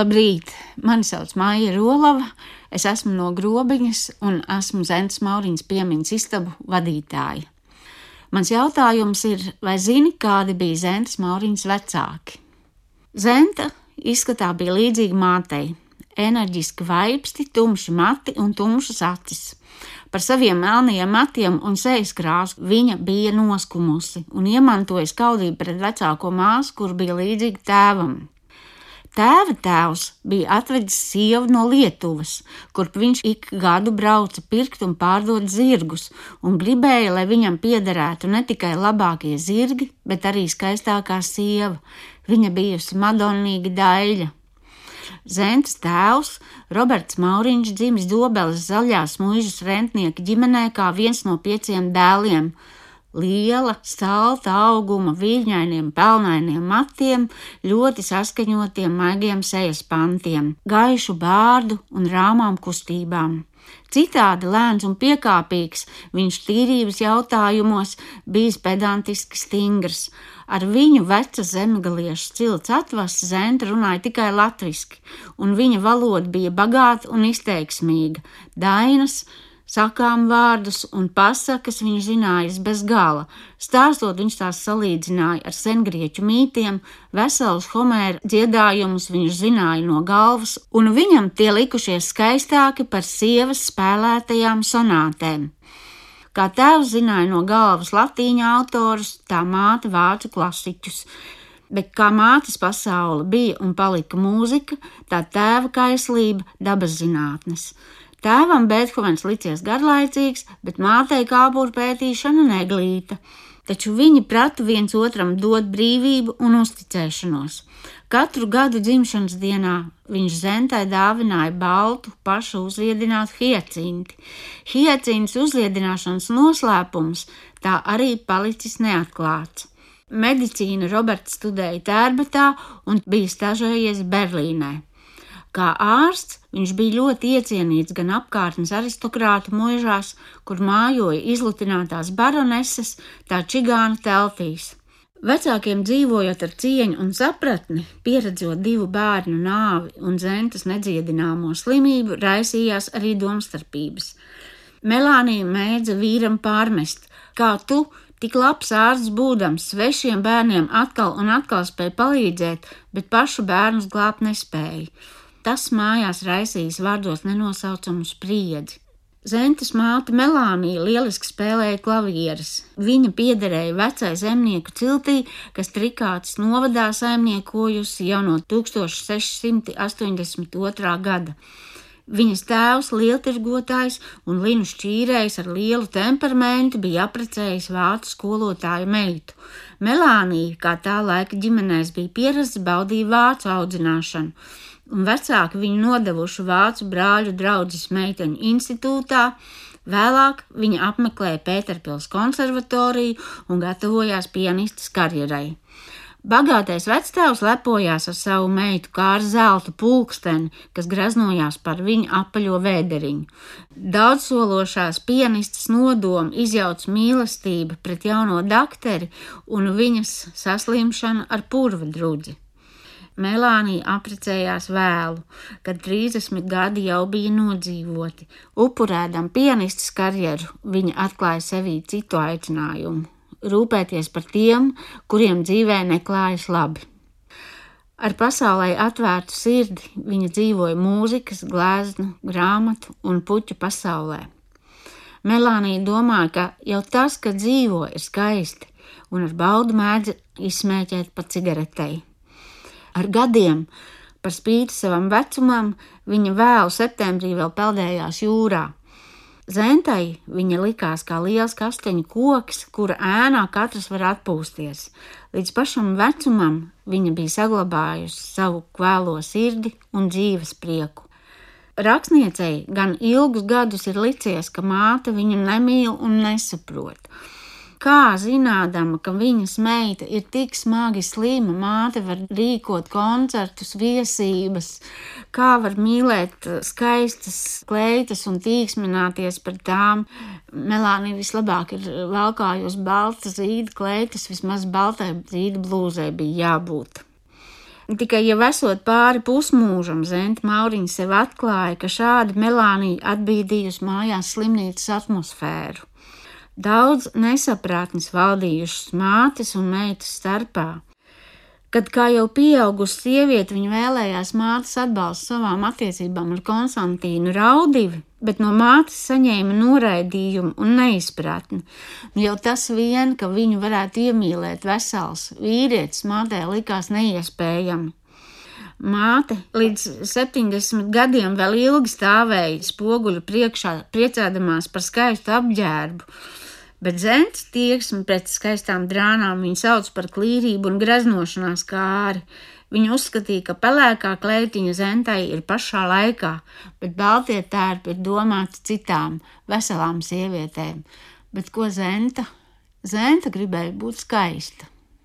Labrīt! Mani sauc Maija Rolava, es esmu no Grobiņas un esmu Zentas Mauriņas piemiņas istabu vadītāja. Mans jautājums ir, vai zini, kādi bija Zentas Mauriņas vecāki? Zenta izskatā bija līdzīga mātei - enerģiski vaipsti, tumši mati un tumšas acis. Par saviem melnajiem matiem un sejas krāsu viņa bija noskumusi un iemantoja skaudību pret vecāko māsu, kur bija līdzīga tēvam. Tēva tēvs bija atvedis sievu no Lietuvas, kurp viņš ik gadu brauca pirkt un pārdot zirgus, un gribēja, lai viņam piederētu ne tikai labākie zirgi, bet arī skaistākā sieva. Viņa bijusi madonīga daļa. Zentas tēvs, Roberts Mauriņš, dzimis Dobeles zaļās mūžas rentnieka ģimenē kā viens no pieciem dēliem liela, salta auguma, viļņainiem, pelnainiem matiem, ļoti saskaņotiem, maigiem sejas pantiem, gaišu bārdu un rāmām kustībām. Citādi lēns un piekāpīgs, viņš tīrības jautājumos bijis pedantiski stingrs. Ar viņu veca zemgaliešu cilts atvases zenta runāja tikai latviski, un viņa valoda bija bagāta un izteiksmīga. Dainas, sakām vārdus un pasakas viņš zinājas bez gala. Stāstot, viņš tās salīdzināja ar sengrieķu mītiem, veselus homēra dziedājumus viņš zināja no galvas, un viņam tie likušies skaistāki par sievas spēlētajām sonātēm. Kā tēvs zināja no galvas latīņu autorus, tā māte vācu klasiķus. Bet kā mātes pasaule bija un palika mūzika, tā tēva kaislība dabas zinātnes. Tēvam Beethovens licies garlaicīgs, bet mātei kāpuru pētīšana neglīta, taču viņi pratu viens otram dot brīvību un uzticēšanos. Katru gadu dzimšanas dienā viņš zentai dāvināja baltu, pašu uzliedinātu hiecinti. Hiecins uzliedināšanas noslēpums tā arī palicis neatklāts. Medicīnu Roberts studēja Tērbetā un bija stažējies Berlīnē. Kā ārsts viņš bija ļoti iecienīts gan apkārtnes aristokrātu mūžās, kur mājoja izlutinātās baroneses, tā čigāna teltīs. Vecākiem dzīvojot ar cieņu un sapratni, pieredzot divu bērnu nāvi un zentas nedziedināmo slimību, raisījās arī domstarpības. Melānija mēdza vīram pārmest, kā tu, tik labs ārsts būdams, svešiem bērniem atkal un atkal spēja palīdzēt, bet pašu bērnus glābt nespēja. Tas mājās raisīs vārdos nenosaucamu spriedzi. Zentas māte Melānija lieliski spēlēja klavieres. Viņa piederēja vecai zemnieku ciltī, kas Trikātas novadā saimniekojusi jau no 1682. gada. Viņas tēvs, lieltirgotājs un linu šķīrējs ar lielu temperamentu, bija apprecējis vācu skolotāju meitu. Melānija, kā tā laika ģimenēs bija pierasts, baudīja vācu audzināšanu un vecāki viņu nodevuši Vācu brāļu draudzes meiteņu institūtā. Vēlāk viņa apmeklēja Pēterpils konservatoriju un gatavojās pianistas karjerai. Bagātais vecstāvs lepojās ar savu meitu kā ar zelta pulksteni, kas graznojās par viņu apaļo vēderiņu. Daudzsološās pianistas nodomu izjauc mīlestība pret jauno dakteri un viņas saslimšana ar purva drudzi. Melānija apprecējās vēlu, kad 30 gadi jau bija nodzīvoti. Upurēdam pianistas karjeru, viņa atklāja sevī citu aicinājumu - rūpēties par tiem, kuriem dzīvē neklājas labi. Ar pasaulē atvērtu sirdi viņa dzīvoja mūzikas, gleznu, grāmatu un puķu pasaulē. Melānija domāja, ka jau tas, ka dzīvo, ir skaisti, un ar baudu mēdz izsmēķēt pa cigaretei. Ar gadiem, par spīti savam vecumam, viņa vēlu septembrī vēl peldējās jūrā. Zentai viņa likās kā liels kasteņu koks, kura ēnā katrs var atpūsties. Līdz pašam vecumam viņa bija saglabājusi savu kvēlo sirdi un dzīves prieku. Rakstniecei gan ilgus gadus ir licies, ka māte viņu nemīl un nesaprot. Kā zinādama, ka viņas meita ir tik smagi slima, māte var rīkot koncertus, viesības, kā var mīlēt skaistas kleitas un tīksmināties par tām. Melānija vislabāk ir valkājusi balta zīda kleitas, vismaz baltai zīda blūzai bija jābūt. Tikai jau esot pāri pusmūžam, Zenta Mauriņa sev atklāja, ka šāda melānija atbīdījusi mājās slimnīcas atmosfēru. Daudz nesaprātnes valdījušas mātes un meitas starpā. Kad kā jau pieaugusi sieviete, viņa vēlējās mātes atbalstu savām attiecībām ar Konstantīnu Raudivi, bet no mātes saņēma noraidījumu un neizpratni. Nu, jau tas vien, ka viņu varētu iemīlēt vesels vīrietis, mātē likās neiespējami. Māte līdz 70 gadiem vēl ilgi stāvēja spoguļu priekšā, priecādamās par skaistu apģērbu bet zents tieksmi pret skaistām drānām viņa sauc par klīrību un greznošanās kāri. Viņa uzskatīja, ka pelēkā kleitiņa zentai ir pašā laikā, bet baltie tērpi ir domāti citām, veselām sievietēm. Bet ko zenta? Zenta gribēja būt skaista.